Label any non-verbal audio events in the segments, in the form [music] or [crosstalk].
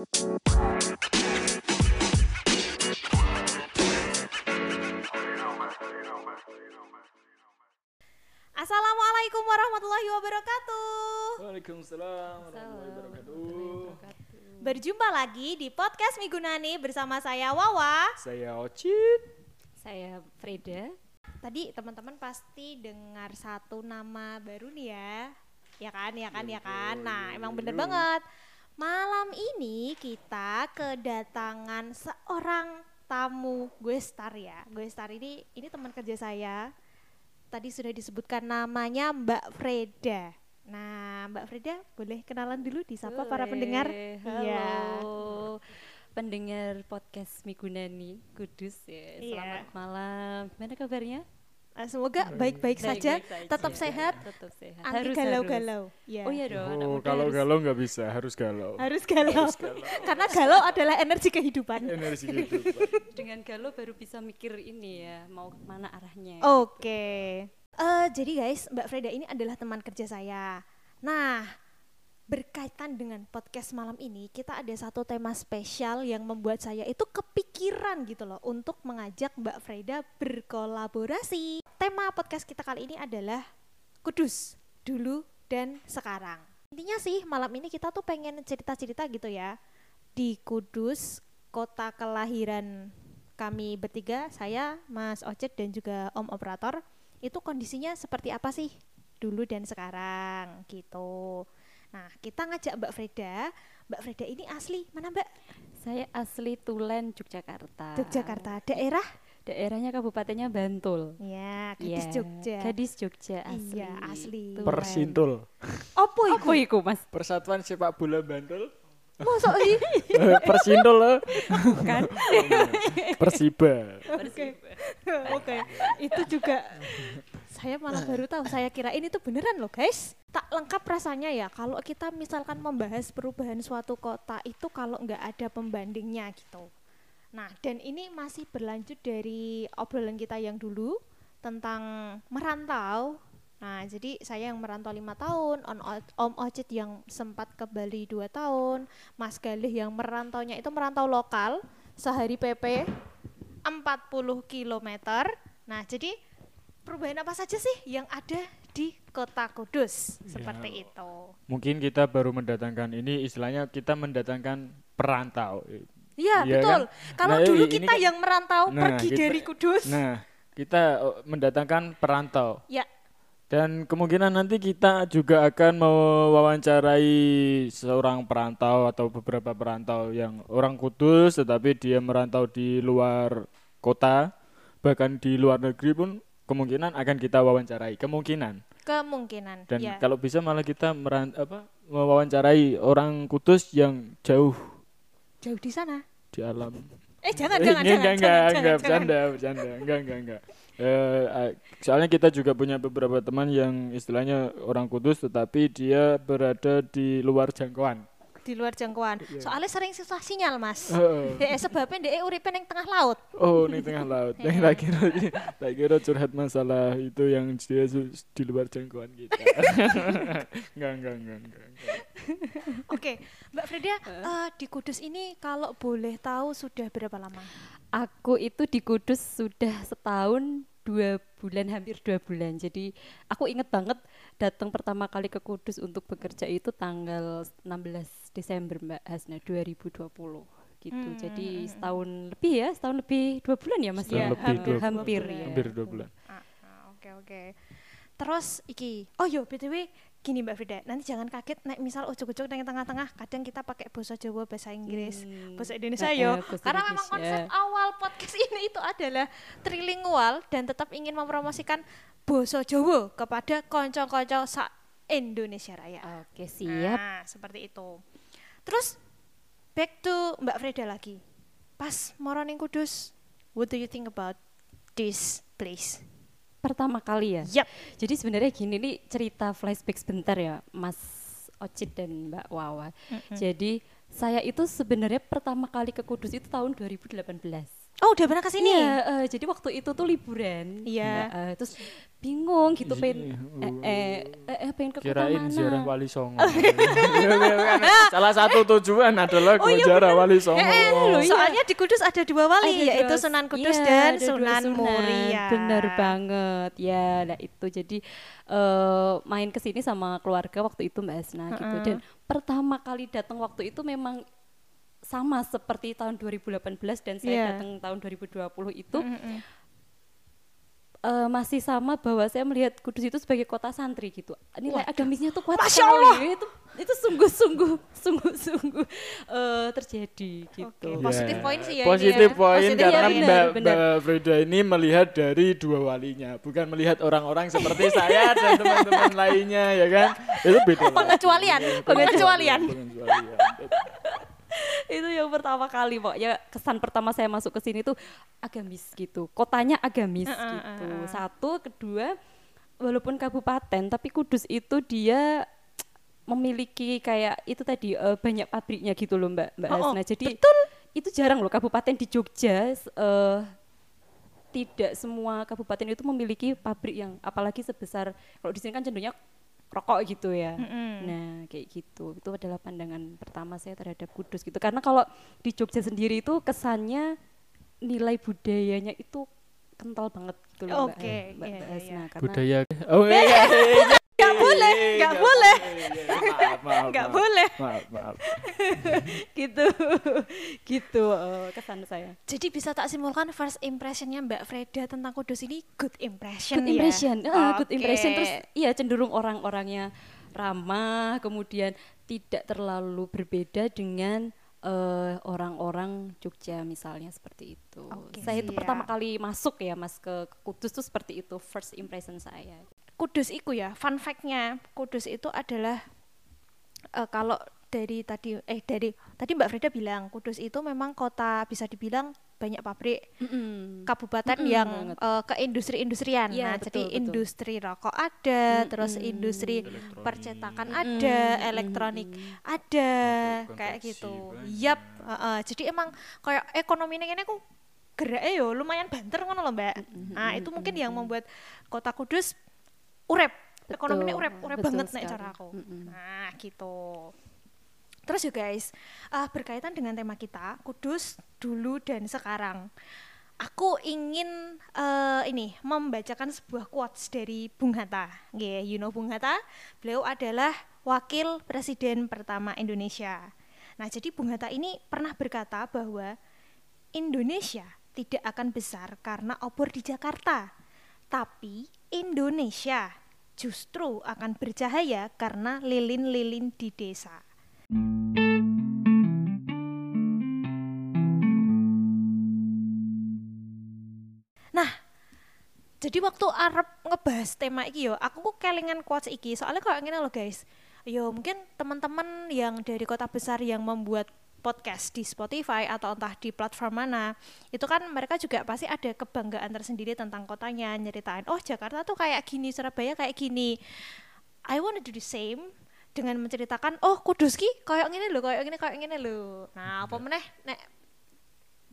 Assalamualaikum warahmatullahi wabarakatuh. Waalaikumsalam warahmatullahi wabarakatuh. Berjumpa lagi di podcast Migunani bersama saya Wawa. Saya Ocit. Saya Freda. Tadi teman-teman pasti dengar satu nama baru nih ya. Ya kan, ya kan, ya kan. Nah, emang bener banget. Malam ini kita kedatangan seorang tamu gue star ya. Gue star ini ini teman kerja saya. Tadi sudah disebutkan namanya Mbak Freda. Nah, Mbak Freda boleh kenalan dulu disapa para Boleh. pendengar? Halo. Iya. Pendengar podcast Migunani Kudus ya. Iya. Selamat malam. Gimana kabarnya? Ah, Semoga baik-baik saja, Baik-baik saja. tetap sehat, Tetap sehat. anti Harus, galau-galau. Ya. harus. Oh iya dong. Oh, kalau harus- galau nggak bisa, harus galau. Harus galau. [laughs] Karena galau adalah energi kehidupan. Energi [laughs] gitu. dengan galau baru bisa mikir ini ya, mau ke mana arahnya. Oke. Eh, jadi guys, Mbak Freda ini adalah teman kerja saya. Nah, berkaitan dengan podcast malam ini, kita ada satu tema spesial yang membuat saya itu kepikiran gitu loh untuk mengajak Mbak Freda berkolaborasi. Tema podcast kita kali ini adalah Kudus, dulu dan sekarang. Intinya sih malam ini kita tuh pengen cerita-cerita gitu ya di Kudus, kota kelahiran kami bertiga, saya, Mas Ocet dan juga Om Operator, itu kondisinya seperti apa sih dulu dan sekarang gitu. Nah, kita ngajak Mbak Freda. Mbak Freda ini asli mana Mbak? Saya asli Tulen, Yogyakarta. Yogyakarta. Daerah? Daerahnya kabupatennya Bantul. Ya, gadis Iya, Jogja. Gadis Jogja asli. Iya, asli. Tulen. Persintul. Opo iku? Apa iku, Mas? Persatuan Sepak Bola Bantul. Mosok [laughs] sih? Eh, Persintul loh. Kan? Persiba. Oke. Oke. Itu juga saya malah baru tahu. Saya kira ini tuh beneran loh, guys. Tak lengkap rasanya ya kalau kita misalkan membahas perubahan suatu kota itu kalau nggak ada pembandingnya gitu. Nah, dan ini masih berlanjut dari obrolan kita yang dulu tentang merantau. Nah, jadi saya yang merantau lima tahun, On Om Ocit yang sempat ke Bali dua tahun, Mas Galih yang merantaunya itu merantau lokal sehari PP 40 km. Nah, jadi perubahan apa saja sih yang ada di Kota Kudus? Seperti itu. Mungkin kita baru mendatangkan ini istilahnya kita mendatangkan perantau. Iya, Iya betul. kan? Kalau Nah, dulu ini kita kan- yang merantau Nah, pergi kita- dari Kudus. Nah, kita oh, mendatangkan perantau. Ya, Dan kemungkinan nanti kita juga akan mewawancarai seorang perantau atau beberapa perantau yang orang kudus tetapi dia merantau di luar kota bahkan di luar negeri pun kemungkinan akan kita wawancarai kemungkinan kemungkinan. dan ya. kalau bisa malah kita meran apa mewawancarai orang kudus yang jauh jauh di sana. di alam Eh, jangan, Eh, jangan, enggak, jangan, enggak, jangan, enggak, jangan, jangan. bercanda, bercanda, enggak, enggak, enggak. Eh, soalnya kita juga punya beberapa teman yang istilahnya orang kudus, tetapi dia berada di luar jangkauan. Di luar jangkauan. Soalnya sering susah sinyal, Mas. Heeh. [laughs] Ya, sebabnya dia uripe ning tengah laut. Oh, ini tengah laut. Yang tak kira, tak kira curhat masalah itu yang dia di luar jangkauan kita. [laughs] enggak, enggak, enggak, enggak. [laughs] Oke, Mbak Frida, eh, di Kudus ini kalau boleh tahu sudah berapa lama? Aku itu di Kudus sudah setahun dua bulan hampir dua bulan jadi aku inget banget datang pertama kali ke Kudus untuk bekerja itu tanggal 16 Desember Mbak Hasna 2020 gitu jadi setahun lebih ya setahun lebih dua bulan ya Mas Setahun ya lebih, hampir dua- hampir ya Hampir dua bulan. Ah, ah, oke oke. Terus iki, oh yo btw gini Mbak Frida, nanti jangan kaget nek misal ujuk-ujuk nang tengah-tengah, kadang kita pakai bahasa Jawa, bahasa Inggris, Hmm, bahasa Indonesia yo. Karena memang Indonesia. konsep awal podcast [laughs] ini itu adalah trilingual dan tetap ingin mempromosikan bahasa Jawa kepada konco-konco sa Indonesia Raya. oke siap Nah, seperti itu. Terus back to Mbak Freda lagi. Pas Moroning Kudus, what do you think about this place? pertama kali ya Yap. Jadi sebenarnya gini nih cerita flashback sebentar ya, Mas Ocit dan Mbak Wawa. Jadi saya itu sebenarnya pertama kali ke Kudus itu tahun 2018. Oh, udah pernah ke sini? Iya, eh, jadi waktu itu tuh liburan. Iya. Nah, eh, terus bingung gitu Ih, pengen oh. eh, eh, eh, eh, pengen ke kota Kirain mana. ziarah Wali Songo. [laughs] Iya, iya. Salah satu tujuan adalah Oh, iya, ziarah Wali Songo. Eh, loh, iya. soalnya di Kudus ada dua wali, Ada yaitu dua- Sunan Kudus iya, dan Sunan Muria. Bener banget ya, nah itu jadi eh, main ke sini sama keluarga waktu itu Mbak Asna gitu. Dan pertama kali datang waktu itu memang sama seperti tahun 2018 dan saya Iya. datang tahun 2020 itu Mm-mm. eh, masih sama bahwa saya melihat Kudus itu sebagai kota santri gitu. Nilai agamisnya tuh kuat Masya sekali. Itu itu sungguh-sungguh sungguh-sungguh eh, terjadi gitu. Oke, Positif Ya, poin sih ya Positif ya. poin karena poin. Mbak, Benar, benar. Mbak Frida ini melihat dari dua walinya, bukan melihat orang-orang seperti saya dan [laughs] teman-teman lainnya ya kan. Itu beda. Pengecualian, pengecualian. Pengecualian. [laughs] itu yang pertama kali pokoknya kesan pertama saya masuk ke sini tuh agamis gitu. Kotanya agamis gitu. satu kedua walaupun kabupaten tapi Kudus itu dia memiliki kayak itu tadi eh, banyak pabriknya gitu loh mbak mbak Oh, oh, Hasna. Jadi itu jarang loh kabupaten di Jogja eh, tidak semua kabupaten itu memiliki pabrik yang apalagi sebesar kalau di sini kan cenderungnya rokok gitu ya. Nah, kayak gitu. Itu adalah pandangan pertama saya terhadap Kudus gitu. Karena kalau di Jogja sendiri itu kesannya nilai budayanya itu kental banget gitu loh Mbak- Oke, Mbak, iya, Mbak iya. Hasna. Karena Budaya. Oh iya. iya, iya. Nggak boleh, nggak Nggak boleh. iya, Maaf, maaf. Nggak boleh. Maaf, maaf. gitu. gitu eh, kesan saya. Jadi bisa tak simpulkan first impressionnya Mbak Freda tentang Kudus ini good impression good ya? impression ah, good Oke. impression terus iya cenderung orang-orangnya ramah kemudian tidak terlalu berbeda dengan eh, orang-orang Jogja misalnya seperti itu Oke, saya itu siap. pertama kali masuk ya mas ke, ke Kudus tuh seperti itu first impression saya Kudus itu ya, fun fact-nya Kudus itu adalah eh, kalau dari tadi eh dari tadi Mbak Freda bilang Kudus itu memang kota bisa dibilang banyak pabrik kabupaten Mm-mm, yang banget. eh, ke industri-industrian. Iya, nah, betul, jadi betul. industri rokok ada, terus industri percetakan ada, elektronik ada, kayak konveksi gitu. banyak. Yap, heeh. jadi emang kayak ekonomi ini aku geraknya yo lumayan banter ngono loh, Mbak. Nah, itu mungkin yang membuat Kota Kudus urep. Betul, Ekonominya urep, urep betul banget nek sekali. cara aku. Mm-mm. Nah, gitu. Terus ya guys, ah, berkaitan dengan tema kita, Kudus dulu dan sekarang. Aku ingin eh, ini membacakan sebuah quotes dari Bung Hatta. Nggih, you know Bung Hatta? Beliau adalah wakil presiden pertama Indonesia. Nah, jadi Bung Hatta ini pernah berkata bahwa Indonesia tidak akan besar karena obor di Jakarta, tapi Indonesia justru akan bercahaya karena lilin-lilin di desa. Nah, jadi waktu Arab ngebahas tema iki yo, aku kok kelingan quotes iki. Soalnya kok ngene loh guys. Yo mungkin teman-teman yang dari kota besar yang membuat podcast di Spotify atau entah di platform mana, itu kan mereka juga pasti ada kebanggaan tersendiri tentang kotanya, nyeritain, oh Jakarta tuh kayak gini, Surabaya kayak gini. I wanna do the same dengan menceritakan, oh Kudus ki kayak gini loh, kayak gini, kayak gini loh. Nah, apa meneh nek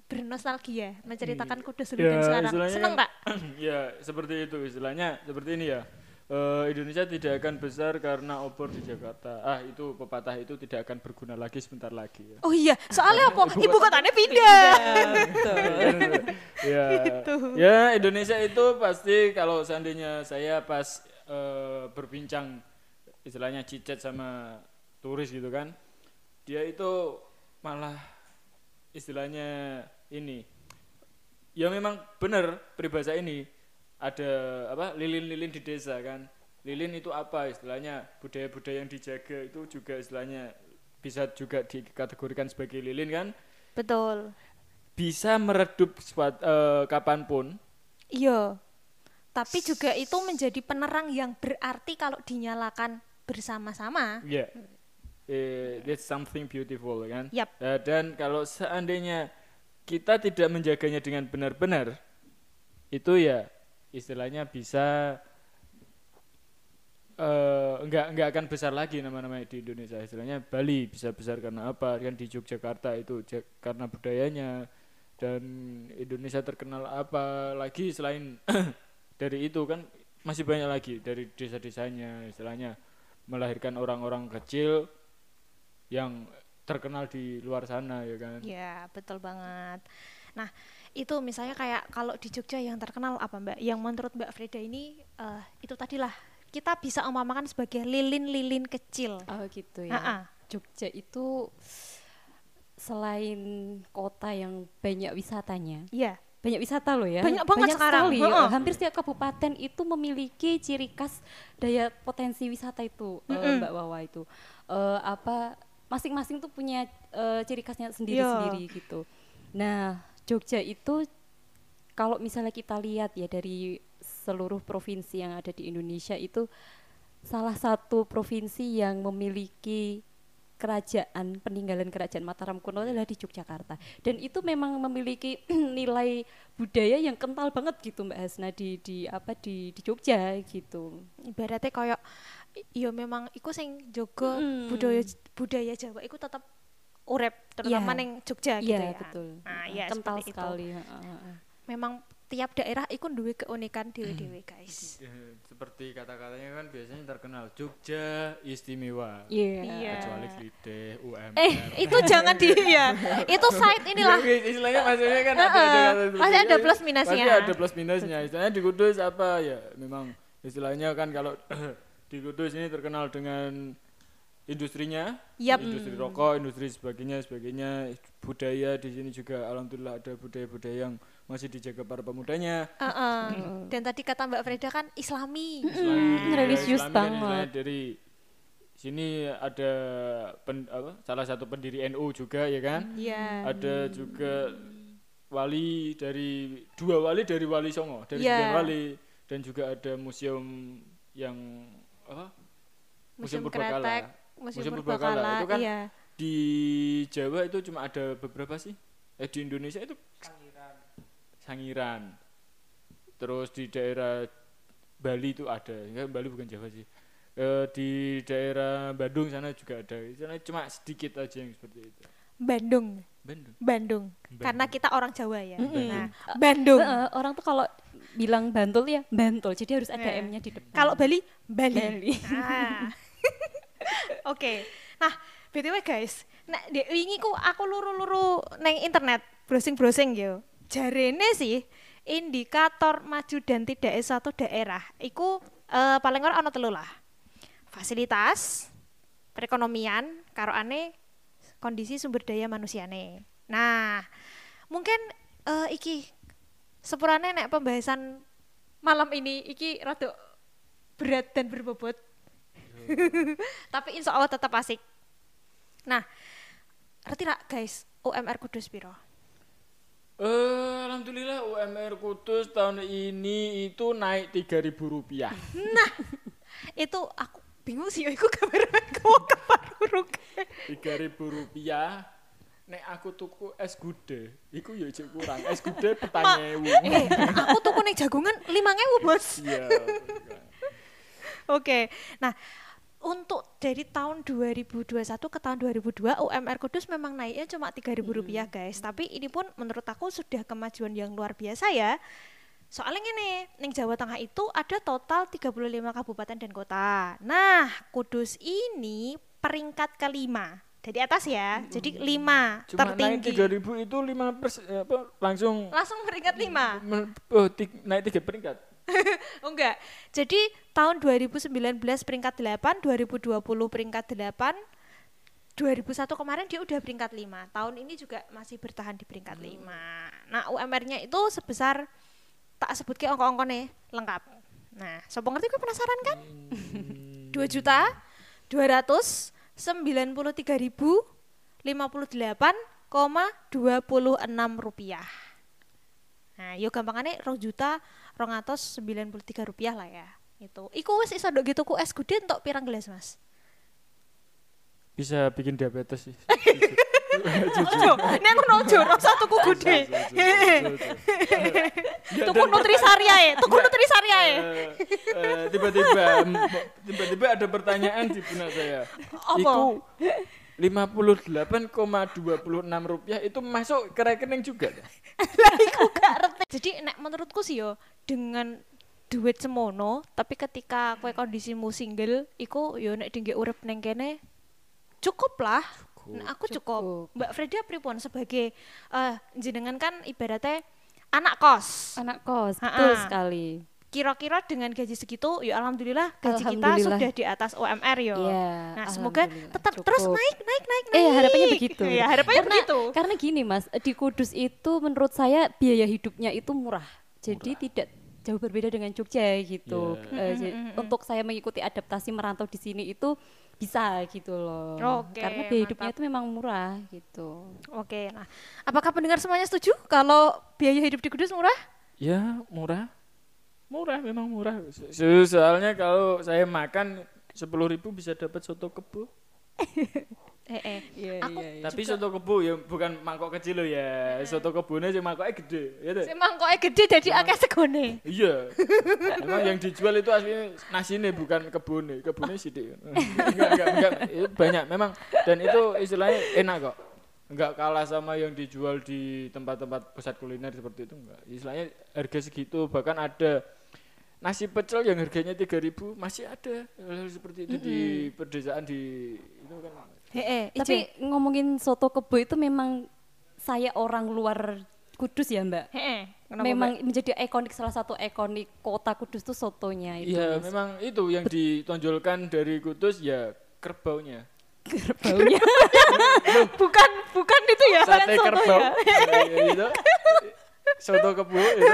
bernostalgia menceritakan Kudus dulu dan sekarang. Seneng tak? [clears throat] ya seperti itu istilahnya seperti ini ya Eh, Indonesia tidak akan besar karena obor di Jakarta ah itu pepatah itu tidak akan berguna lagi sebentar lagi ya Oh iya, soalnya apa? Ibu kotanya pindah. ya [laughs] Gitu. ya Indonesia itu pasti kalau seandainya saya pas eh, berbincang istilahnya cicet sama turis gitu kan dia itu malah istilahnya ini ya memang benar peribahasa ini ada apa lilin-lilin di desa kan lilin itu apa istilahnya budaya-budaya yang dijaga itu juga istilahnya bisa juga dikategorikan sebagai lilin kan Betul. bisa meredup suat, eh, kapan pun Iya. Tapi juga itu menjadi penerang yang berarti kalau dinyalakan bersama-sama. ya eh, that's something beautiful kan Yap. Eh, dan kalau seandainya kita tidak menjaganya dengan benar-benar itu ya istilahnya bisa eh enggak enggak akan besar lagi nama-nama di Indonesia. Istilahnya Bali bisa besar karena apa? Kan di Yogyakarta itu karena budayanya. Dan Indonesia terkenal apa lagi selain [clears throat] dari itu kan masih banyak lagi dari desa-desanya. Istilahnya melahirkan orang-orang kecil yang terkenal di luar sana ya kan? Ya, betul banget. Nah, itu misalnya kayak kalau di Jogja yang terkenal apa Mbak? Yang menurut Mbak Frida ini eh, itu tadilah kita bisa umpamakan sebagai lilin-lilin kecil. Oh gitu ya. Ha-ha. Jogja itu selain kota yang banyak wisatanya, Iya. banyak wisata loh ya. Banyak banget sekarang, sekali. heeh. Hampir setiap kabupaten itu memiliki ciri khas daya potensi wisata itu, Mm-mm. Mbak Wawa itu. Eh, apa masing-masing tuh punya eh, ciri khasnya sendiri-sendiri gitu. Nah, Jogja itu kalau misalnya kita lihat ya dari seluruh provinsi yang ada di Indonesia itu salah satu provinsi yang memiliki kerajaan peninggalan kerajaan Mataram kuno adalah di Yogyakarta dan itu memang memiliki [clears throat] nilai budaya yang kental banget gitu Mbak Hasna di di apa di di Jogja gitu. Ibaratnya kayak iya memang iku sing jogo Mm. budaya budaya Jawa iku tetap urep terutama Iya. neng Jogja gitu Iya ya. betul. Nah, iya kental seperti itu. sekali. heeh, heeh. Memang tiap daerah iku duwe keunikan dewe-dewe, guys. Eh, seperti kata-katanya kan biasanya terkenal Jogja istimewa Iya. Iya. kecuali Klide UMR Eh, itu jangan di ya. Itu site inilah. Ya, istilahnya maksudnya kan ada, ada kata Masih ada plus plus minusnya. Pasti ada plus minusnya. Istilahnya di Kudus apa ya? Memang istilahnya kan kalau [clears throat] di Kudus ini terkenal dengan industrinya, Yap. industri rokok, industri sebagainya, sebagainya. Budaya di sini juga alhamdulillah ada budaya-budaya yang masih dijaga para pemudanya. Heeh. Dan tadi kata Mbak Freda kan Islami. Islami, ya, religius Islami kan banget. dari sini ada pen- apa, salah satu pendiri NU juga ya kan? Iya. ada juga wali dari dua wali dari Wali Songo dari Iya. sembilan wali dan juga ada museum yang apa Museum Purbakala. Kretek, Museum, Museum Purbakala. Purbakala, itu kan iya. di Jawa itu cuma ada beberapa sih eh di Indonesia itu Sangiran terus di daerah Bali itu ada ya Bali bukan Jawa sih Eh, di daerah Bandung sana juga ada sana cuma sedikit aja yang seperti itu Bandung. Bandung Bandung. Karena kita orang Jawa ya. Mm-mm. Nah, Bandung. Heeh, orang tuh kalau bilang Bantul ya Bantul. Jadi harus ada Eh. M-nya di depan. Kalau Bali, Bali. Bali. [laughs] Ah. Oke. Nah, BTW guys, nek dek wingi ku aku luru-luru neng internet, browsing-browsing yo. Jarene sih indikator maju dan tidak suatu daerah iku eh, paling ora ana telu lah. Fasilitas, perekonomian, karo ane kondisi sumber daya manusiane. Nah, mungkin eh, iki sepurane nek pembahasan malam ini iki rada berat dan berbobot. [laughs] Tapi insya Allah tetap asik. Nah, ngerti rak guys, UMR Kudus piro? Eh, alhamdulillah UMR Kudus tahun ini itu naik 3000 rupiah. [laughs] Itu aku bingung sih, iku kabar kamu kabar uruk. 3000 rupiah. Nek aku tuku es gude, iku ya cek kurang. Es gude petang ewu. [laughs] Eh, aku tuku ning jagungan 5000 bos. Iya. Oke. Nah, untuk dari tahun 2021 ke tahun 2002 UMR Kudus memang naiknya cuma 3.000 rupiah guys. Tapi ini pun menurut aku sudah kemajuan yang luar biasa ya. Soalnya gini, ning Jawa Tengah itu ada total 35 kabupaten dan kota. Nah, Kudus ini peringkat kelima dari atas ya. Jadi lima Cuma naik tertinggi. 3000 itu 5 persen apa langsung Langsung peringkat lima. oh, naik 3 peringkat. [laughs] Oh enggak. Jadi tahun 2019 peringkat 8, 2020 peringkat 8, 2001 kemarin dia udah peringkat 5. Tahun ini juga masih bertahan di peringkat 5. Nah, UMR-nya itu sebesar tak sebut ke ongko-ongko nih, lengkap. Nah, sopo ngerti gue penasaran kan? [laughs] 2 juta 293 ribu 58,26 rupiah. Nah, yo gampangannya rong juta rong atus sembilan puluh tiga rupiah lah ya. Itu. Iku wis iso ndok gitu ku es gede untuk pirang gelas mas. Bisa bikin diabetes sih. [laughs] Ojo, nek aku nojo, rong satu ku gede. Tuku nutrisari ae, tuku nutrisari ae. Eh, eh, tiba-tiba tiba-tiba ada pertanyaan di benak saya. Apa? Iku 58,26 rupiah itu masuk ke rekening juga. dah? [laughs] Jadi nek menurutku sih yo dengan duit semono, tapi ketika kowe kondisimu single, iku yo nek tinggi urip neng kene cukup lah. Nah, aku cukup. Cukup. Mbak Freda pripun sebagai eh jenengan kan ibaratnya anak kos. Anak kos, Ha-ha. betul sekali. Kira-kira dengan gaji segitu, ya alhamdulillah gaji kita Alhamdulillah. sudah di atas UMR yo. Iya, Nah, semoga tetap terus cukup. naik, naik, naik, naik. Eh harapannya begitu. Iya, harapannya karena, begitu. Karena gini mas, di Kudus itu menurut saya biaya hidupnya itu murah. Jadi tidak jauh berbeda dengan Jogja gitu. Iya. Eh, jadi Untuk saya mengikuti adaptasi merantau di sini itu bisa gitu loh. Oke, karena biaya hidupnya mantap. itu memang murah gitu. Oke, nah, apakah pendengar semuanya setuju kalau biaya hidup di Kudus murah? Ya, murah. Murah memang murah. So- soalnya kalau saya makan 10.000 bisa dapat soto kebo. [laughs] Eh, eh. Iya, Aku iya, iya. Tapi soto kebo ya bukan mangkok kecil loh ya. Soto kebone sih mangkoknya gede, ya tuh? Si mangkoknya gede jadi akeh segone. Iya. [laughs] Memang yang dijual itu aslinya nasinya bukan kebune, kebune sidik. enggak, enggak, enggak, banyak memang dan itu istilahnya enak kok. Enggak kalah sama yang dijual di tempat-tempat pusat kuliner seperti itu enggak. Istilahnya harga segitu bahkan ada nasi pecel yang harganya 3000 masih ada hal seperti itu di pedesaan di itu kan Heeh, Tapi ngomongin soto kebo itu memang saya orang luar Kudus ya mbak. heeh. memang menjadi ikonik salah satu ikonik kota Kudus tuh sotonya itu. Iya, Mas. memang itu yang ditonjolkan dari Kudus ya kerbaunya. baunya. [laughs] bukan bukan itu ya. sate soto kerbau ya. Ya, itu soto kebo itu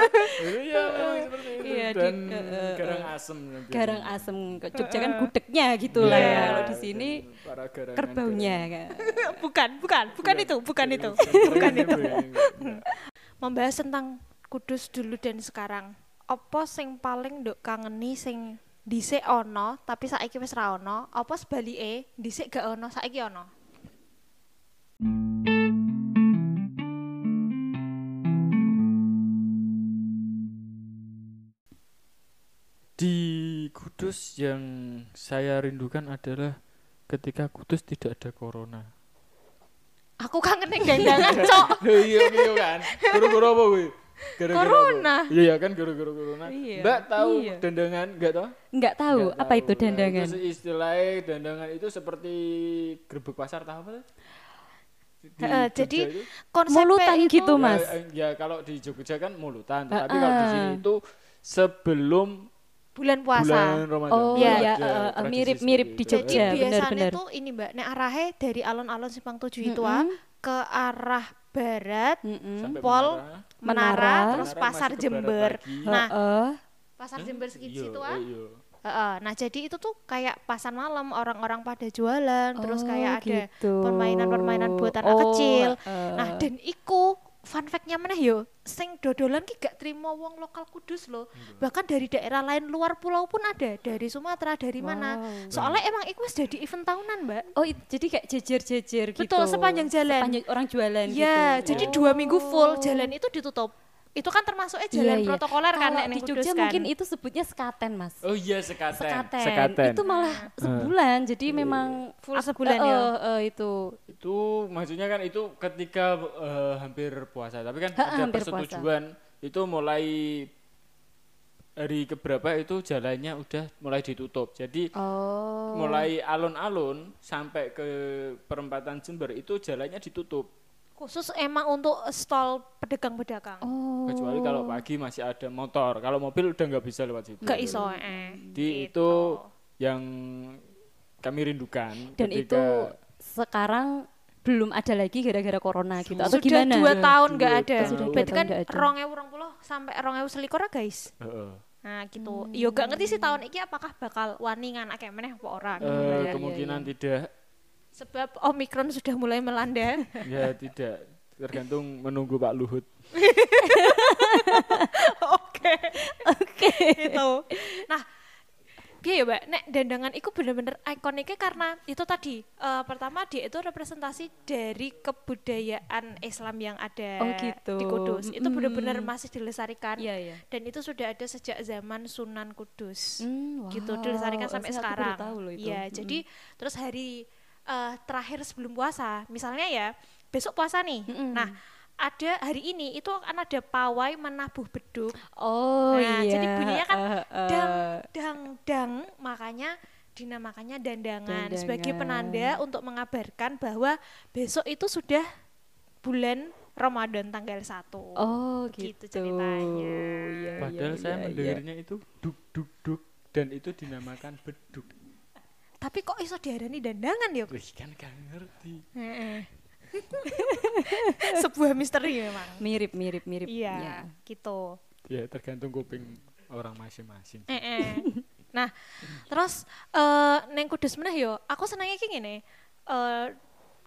itu ya [laughs] memang seperti itu Iya, di- dan eh, eh, garang asem. Garang asem Jogja kan gudegnya gitu Iya, lah ya. Kalau di sini para garangan- kerbaunya kan. [laughs] bukan, bukan, bukan itu, bukan itu. bukan itu [laughs] Membahas tentang Kudus dulu dan sekarang. Apa sing paling nduk kangeni sing dhisik ono tapi saiki wis ra ono, apa sebalike dhisik gak ono saiki ono? Kudus yang saya rindukan adalah ketika Kudus tidak ada corona Aku kangen ning gandangan, [laughs] Cok. Loh, iya iya kan guru-guru apa gue Gara-gara apa? Corona. Iya kan guru-guru corona. Iya. Mbak tahu Iya. dandangan enggak tahu? Nggak tahu Nggak apa itu tahu. dandangan. Nah, itu istilahnya dandangan itu seperti gerbek pasar tahu apa? tuh? Di Heeh, Jogja jadi itu. konsepnya Mulutan itu gitu, Ya, Mas. eh, Ya, kalau di Jogja kan mulutan, tapi kalau di sini itu sebelum bulan puasa. bulan Ramadan. Oh Iya. ya, tradisi mirip-mirip di itu. Jadi Jogja, biasanya benar-benar. tuh ini Mbak, nek arahnya dari alun-alun Simpang Tujuh itu ah, ke arah barat, Mm-mm. Sampai Pol, Menara. Menara, Menara. terus Menara Pasar Jember. Nah, Heeh. Pasar Jember segitu Iya, situ ah. Heeh, Nah, jadi itu tuh kayak pasar malam orang-orang pada jualan, terus Oh, kayak ada gitu. permainan-permainan buat anak Oh, kecil. heeh. Nah, dan iku fun fact-nya meneh yo, sing dodolan ki gak terima wong lokal Kudus loh. Bahkan dari daerah lain luar pulau pun ada, dari Sumatera, dari mana. Wow. Soalnya emang iku wis jadi event tahunan, Mbak. Oh, jadi kayak jejer-jejer gitu. Betul, sepanjang jalan. Sepanjang orang jualan Iya, gitu. jadi dua minggu full jalan itu ditutup. Itu kan termasuknya jalan Iya, iya. protokoler kan Kalau nek di ning Jogja kan. mungkin itu sebutnya sekaten, Mas. Oh iya sekaten. Sekaten. Sekaten. Itu malah sebulan. Jadi memang Full sebulan Eh, ya. eh, eh, itu. Itu maksudnya kan itu ketika eh, hampir puasa, tapi kan Ha, ada hampir persetujuan itu mulai hari keberapa itu jalannya udah mulai ditutup. Jadi Oh. mulai alun-alun sampai ke perempatan Jember itu jalannya ditutup. Khusus emang untuk stall pedagang-pedagang. Oh. Kecuali kalau pagi masih ada motor. Kalau mobil udah nggak bisa lewat situ. Gak iso eh. Di Gitu. itu yang kami rindukan. Dan ketika- itu sekarang belum ada lagi gara-gara corona gitu atau Sudah gimana? dua Sudah tahun dua nggak ada. tahun. Berarti Dua kan tahun nggak ada. rong ewu rong puluh sampai rong ewu selikur ya, guys. Heeh. Nah gitu. Yo gak ngerti sih tahun ini apakah bakal wani nganake meneh apa ora. iya, iya, kemungkinan iya. tidak Sebab Omikron sudah mulai melanda. [laughs] ya tidak tergantung menunggu Pak Luhut [laughs] Oke. Oke. Itu. Nah, piye ya, Mbak? Nek dandangan itu bener-bener ikoniknya karena itu tadi eh, pertama dia itu representasi dari kebudayaan Islam yang ada Oh, gitu. di Kudus. Itu Mm-mm. bener-bener masih dilestarikan. Iya, iya. Dan itu sudah ada sejak zaman Sunan Kudus. Hmm, gitu wow. dilestarikan sampai Saya- sekarang. tahu loh itu. Iya, Mm-mm. jadi terus hari eh, terakhir sebelum puasa. Misalnya ya, besok puasa nih. Mm-mm. Nah, ada hari ini itu akan ada pawai menabuh beduk. Oh Nah, iya. jadi bunyinya kan eh, eh. dang dang dang makanya dinamakannya dandangan, sebagai Dandangan. penanda untuk mengabarkan bahwa besok itu sudah bulan Ramadan tanggal 1. Oh Gitu gitu, ceritanya. Iya, Padahal iya, saya iya, iya. mendengarnya itu duk duk duk dan itu dinamakan beduk. Tapi kok iso diarani dandangan ya? Wih kan gak ngerti. Heeh. [laughs] Sebuah misteri memang. mirip mirip mirip. Iya, Ya. gitu. Ya tergantung kuping orang masing-masing. Nah, terus eh neng Kudus meneh yo, aku senengnya kayak gini. Eh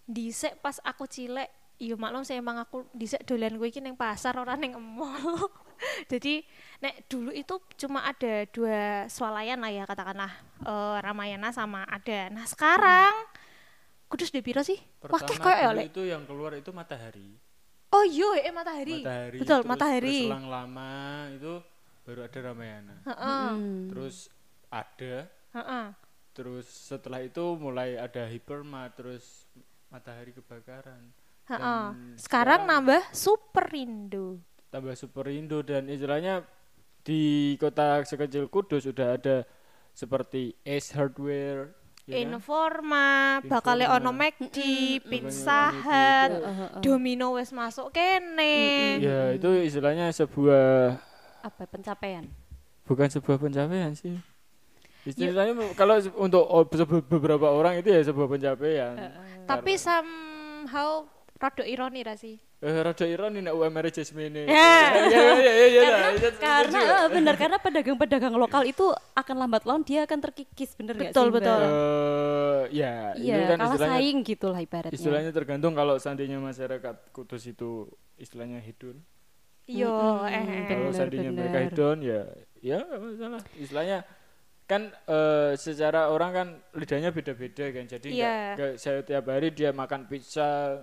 dhisik pas aku cilek, yo maklum saya emang aku dhisik dolan gue iki neng pasar ora neng mall. [laughs] [laughs] Jadi nek dulu itu cuma ada dua swalayan lah ya katakanlah eh, Ramayana sama ada. Nah sekarang Kudus di piro sih? Wah kayak Pertama koyo ya, dulu itu yang keluar itu matahari. Oh iya, eh matahari. Matahari. Betul, terus matahari. Berselang lama itu baru ada Ramayana. Heeh. Hmm. Terus ada Heeh. terus setelah itu mulai ada hiperma terus matahari kebakaran. Heeh. Dan Sekarang sekarang- nambah Super Indo. Tambah super Indo dan istilahnya di kota sekecil Kudus sudah ada seperti Ace Hardware ya kan? Informa, bakal Informa. ono McD, Pizza. Hut. Domino wes masuk kene. ya itu istilahnya sebuah Apa pencapaian? bukan sebuah pencapaian sih istilahnya kalau se- untuk beberapa orang itu ya sebuah pencapaian Tapi somehow rada ironi ra sih? Eh rada ironi nek UMR Jasmine Ya. ya ya ya ya ya, ya, Karena eh, benar karena pedagang-pedagang lokal itu akan lambat laun dia akan terkikis bener nggak Betul, sih Mbak? betul. Eh, ya itu Iya, kan kalah istilahnya saing gitu lah ibaratnya. istilahnya tergantung kalau seandainya masyarakat Kudus itu istilahnya hedon Yo, Mm-mm, eh, eh. kalau Benar, seandainya mereka benar. hedon ya ya masalah istilahnya kan eh, secara orang kan lidahnya beda-beda kan jadi nggak Iya. nggak saya tiap hari dia makan pizza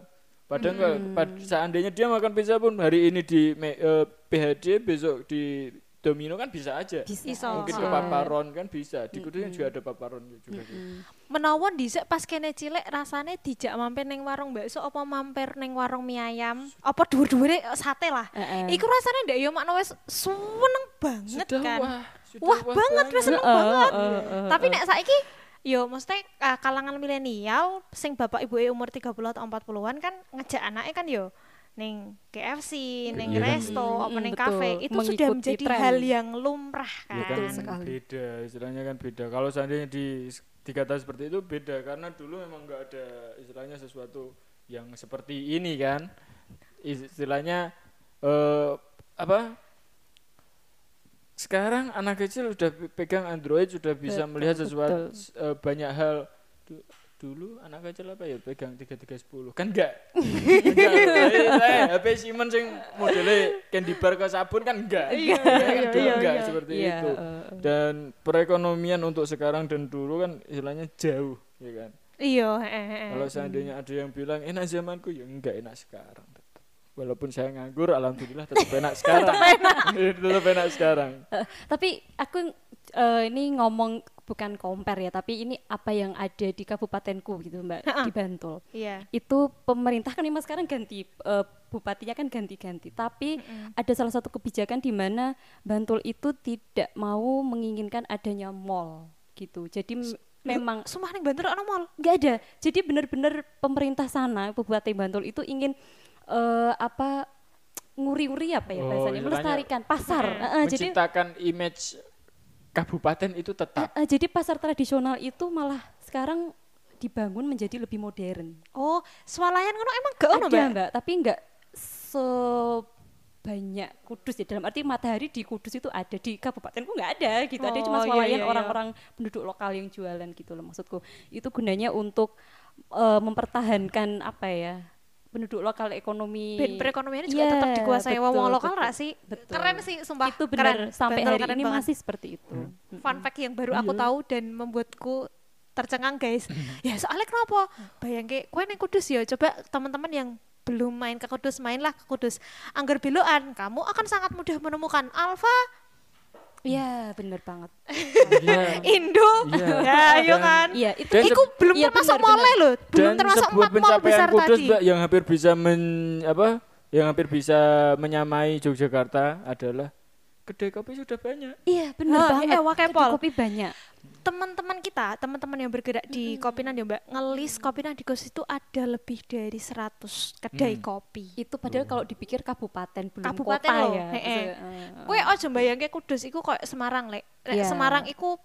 padahal nggak pad- seandainya dia makan pizza pun hari ini di me- eh, PHD besok di Domino kan bisa aja Bisa. Iso. mungkin ke paparon kan bisa di Kudus kan juga ada paparon juga gitu. Menawon dhisik pas kene cilik rasane dijak mampir ning warung bakso apa mampir ning warung mie ayam apa dhuwur-dhuwure sate lah. Heeh. Iku rasane ndak yo makna wis seneng banget sudah kan. wah sudah Wah, banget wis seneng Heeh, banget. heeh, heeh, Tapi nek saiki yo mesti uh, kalangan milenial sing bapak ibu umur 30 atau 40-an kan ngejak anaknya kan yo ning KFC, ning Iya kan. resto, apa Mm, ning betul. kafe itu sudah menjadi tren. hal yang lumrah kan. Ya kan Betul sekali. beda istilahnya kan beda kalau seandainya di dikata seperti itu beda karena dulu memang nggak ada istilahnya sesuatu yang seperti ini kan istilahnya eh apa sekarang anak kecil sudah pe- pegang Android sudah bisa Betul, melihat sesuatu eh, banyak hal. Du- dulu anak kecil apa ya pegang tiga tiga sepuluh? Kan enggak. Enggak. [laughs] Eh, HP Simon sing modelnya candy bar ke sabun kan enggak. Iya, kan iya, dulu iya, enggak iya. seperti Iya, itu. eh, eh. dan perekonomian untuk sekarang dan dulu kan istilahnya jauh ya kan? Iya, kalau seandainya ada yang bilang enak zamanku ya enggak enak sekarang. Walaupun saya nganggur alhamdulillah tetap enak [laughs] sekarang tetap [laughs] enak sekarang Eh, tapi aku eh, ini ngomong bukan compare ya, tapi ini apa yang ada di kabupatenku gitu Mbak di Bantul. Iya. Itu pemerintah kan memang sekarang ganti eh, bupatinya kan ganti-ganti, tapi ada salah satu kebijakan di mana Bantul itu tidak mau menginginkan adanya mall gitu. Jadi memang Sumpah ning Bantul ana mall. nggak ada. Jadi benar-benar pemerintah sana Bupati Bantul itu ingin eh, apa nguri-nguri apa Oh, ya bahasanya istilahnya melestarikan pasar. Eh, eh, jadi menciptakan image kabupaten itu tetap Eh, eh, jadi pasar tradisional itu malah sekarang dibangun menjadi lebih modern. Oh, swalayan ngono emang gak ono, Ada Mbak? mbak, tapi nggak sebanyak Kudus ya. Dalam arti matahari di Kudus itu ada di kabupatenku nggak ada gitu. ada cuma Oh, iya, swalayan iya, iya. orang-orang penduduk lokal yang jualan gitu loh maksudku. Itu gunanya untuk eh, mempertahankan apa ya penduduk lokal ekonomi. Ben perekonomiannya juga Iya, tetap dikuasai wong betul, lokal betul, ra sih? betul. Keren sih, sumpah. itu benar keren. sampai Bantul hari keren ini banget. masih seperti itu. fun fact yang baru aku tahu dan membuatku tercengang guys ya soalnya kenapa bayangke kue neng kudus ya coba teman-teman yang belum main ke kudus mainlah ke kudus anggar beloan kamu akan sangat mudah menemukan alfa Iya, bener banget. Iya. Indo. Iya. Ya, ayo Dan- kan. Iya, itu Dan Iku belum iya, termasuk benar, mall loh, belum Dan termasuk sebuah empat pencapaian besar kudus tadi. Mbak yang hampir bisa men apa? Yang hampir bisa menyamai Yogyakarta adalah kedai kopi sudah banyak. Iya, bener Hah, banget. eh, wakai Kedai pol. kopi banyak. Teman-teman kita, teman-teman yang bergerak di Kopinan ya Mbak, ngelis Kopinan di Kos itu ada lebih dari 100 kedai Hmm. kopi. Itu padahal kalau dipikir kabupaten belum Kabupaten kota loh, ya. heeh. Eh, Kue ojo bayangke Kudus iku kayak Semarang lek. Lek Iya. Semarang iku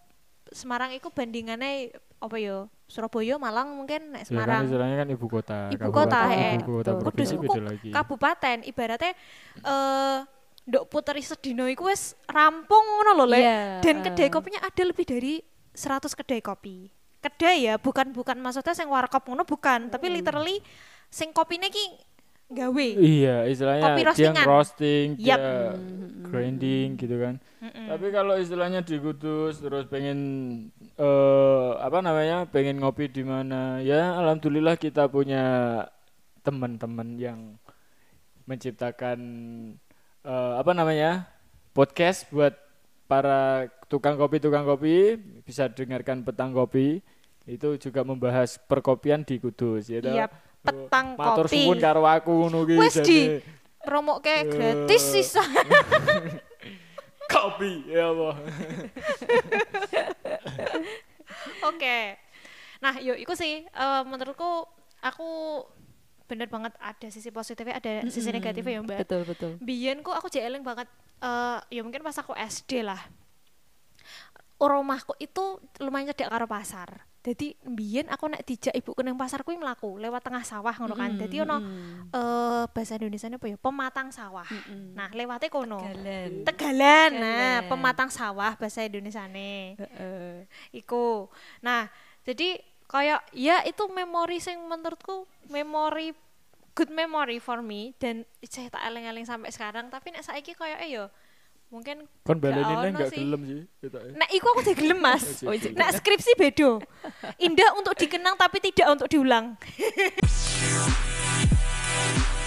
Semarang iku bandingannya apa ya? Surabaya, Malang mungkin nek Ya kan Semarang. istilahnya kan ibu kota. Ibu kabupaten, kota, eh. Ibu kota Kudus iku lagi. kabupaten ibaratnya eh ndok puteri sedino iku wis rampung ngono lho lek. Iya, Dan kedai kopinya ada lebih dari 100 kedai kopi. Kedai ya, bukan bukan maksudnya sing warkop ngono bukan, tapi literally sing kopine ki gawe. Iya, istilahnya Kopi dia roasting, dia Yap. grinding gitu kan. Mm-mm. Tapi kalau istilahnya di Kudus terus pengen eh apa namanya? pengen ngopi di mana? Ya alhamdulillah kita punya teman-teman yang menciptakan eh apa namanya? podcast buat para tukang kopi tukang kopi bisa dengarkan petang kopi itu juga membahas perkopian di Kudus ya? Iya, petang Matur kopi. suwun karo aku ngono ki Wes di jane. promo kayak gratis Eh. sisa. [laughs] kopi ya Allah. [laughs] Oke. Nah, yuk iku sih eh, menurutku aku bener banget ada sisi positifnya, ada sisi Mm-mm. negatifnya ya, Mbak. Betul, betul. Biyen ku aku jeeling banget eh ya mungkin pas aku SD lah. Rumahku itu lumayan cedek karo pasar. Jadi biyen aku nek dijak ibuku ning pasar kuwi mlaku lewat tengah sawah ngono kan. Mm-mm, Dadi ono eh bahasa Indonesia apa ya? Pematang sawah. Mm-mm. Nah, lewatnya kono. Tegalan. Tegalan. Nah, pematang sawah bahasa Indonesiane. Heeh. Iku. Nah, jadi kayak ya itu memori sing menurutku memori good memory for me dan saya tak eleng-eleng sampai sekarang. Tapi nek saiki kayak eh yo mungkin kan baleninnya enggak gelem sih nah iku aku gelem mas. [laughs] Nah skripsi bedo indah untuk dikenang tapi tidak untuk diulang. [laughs]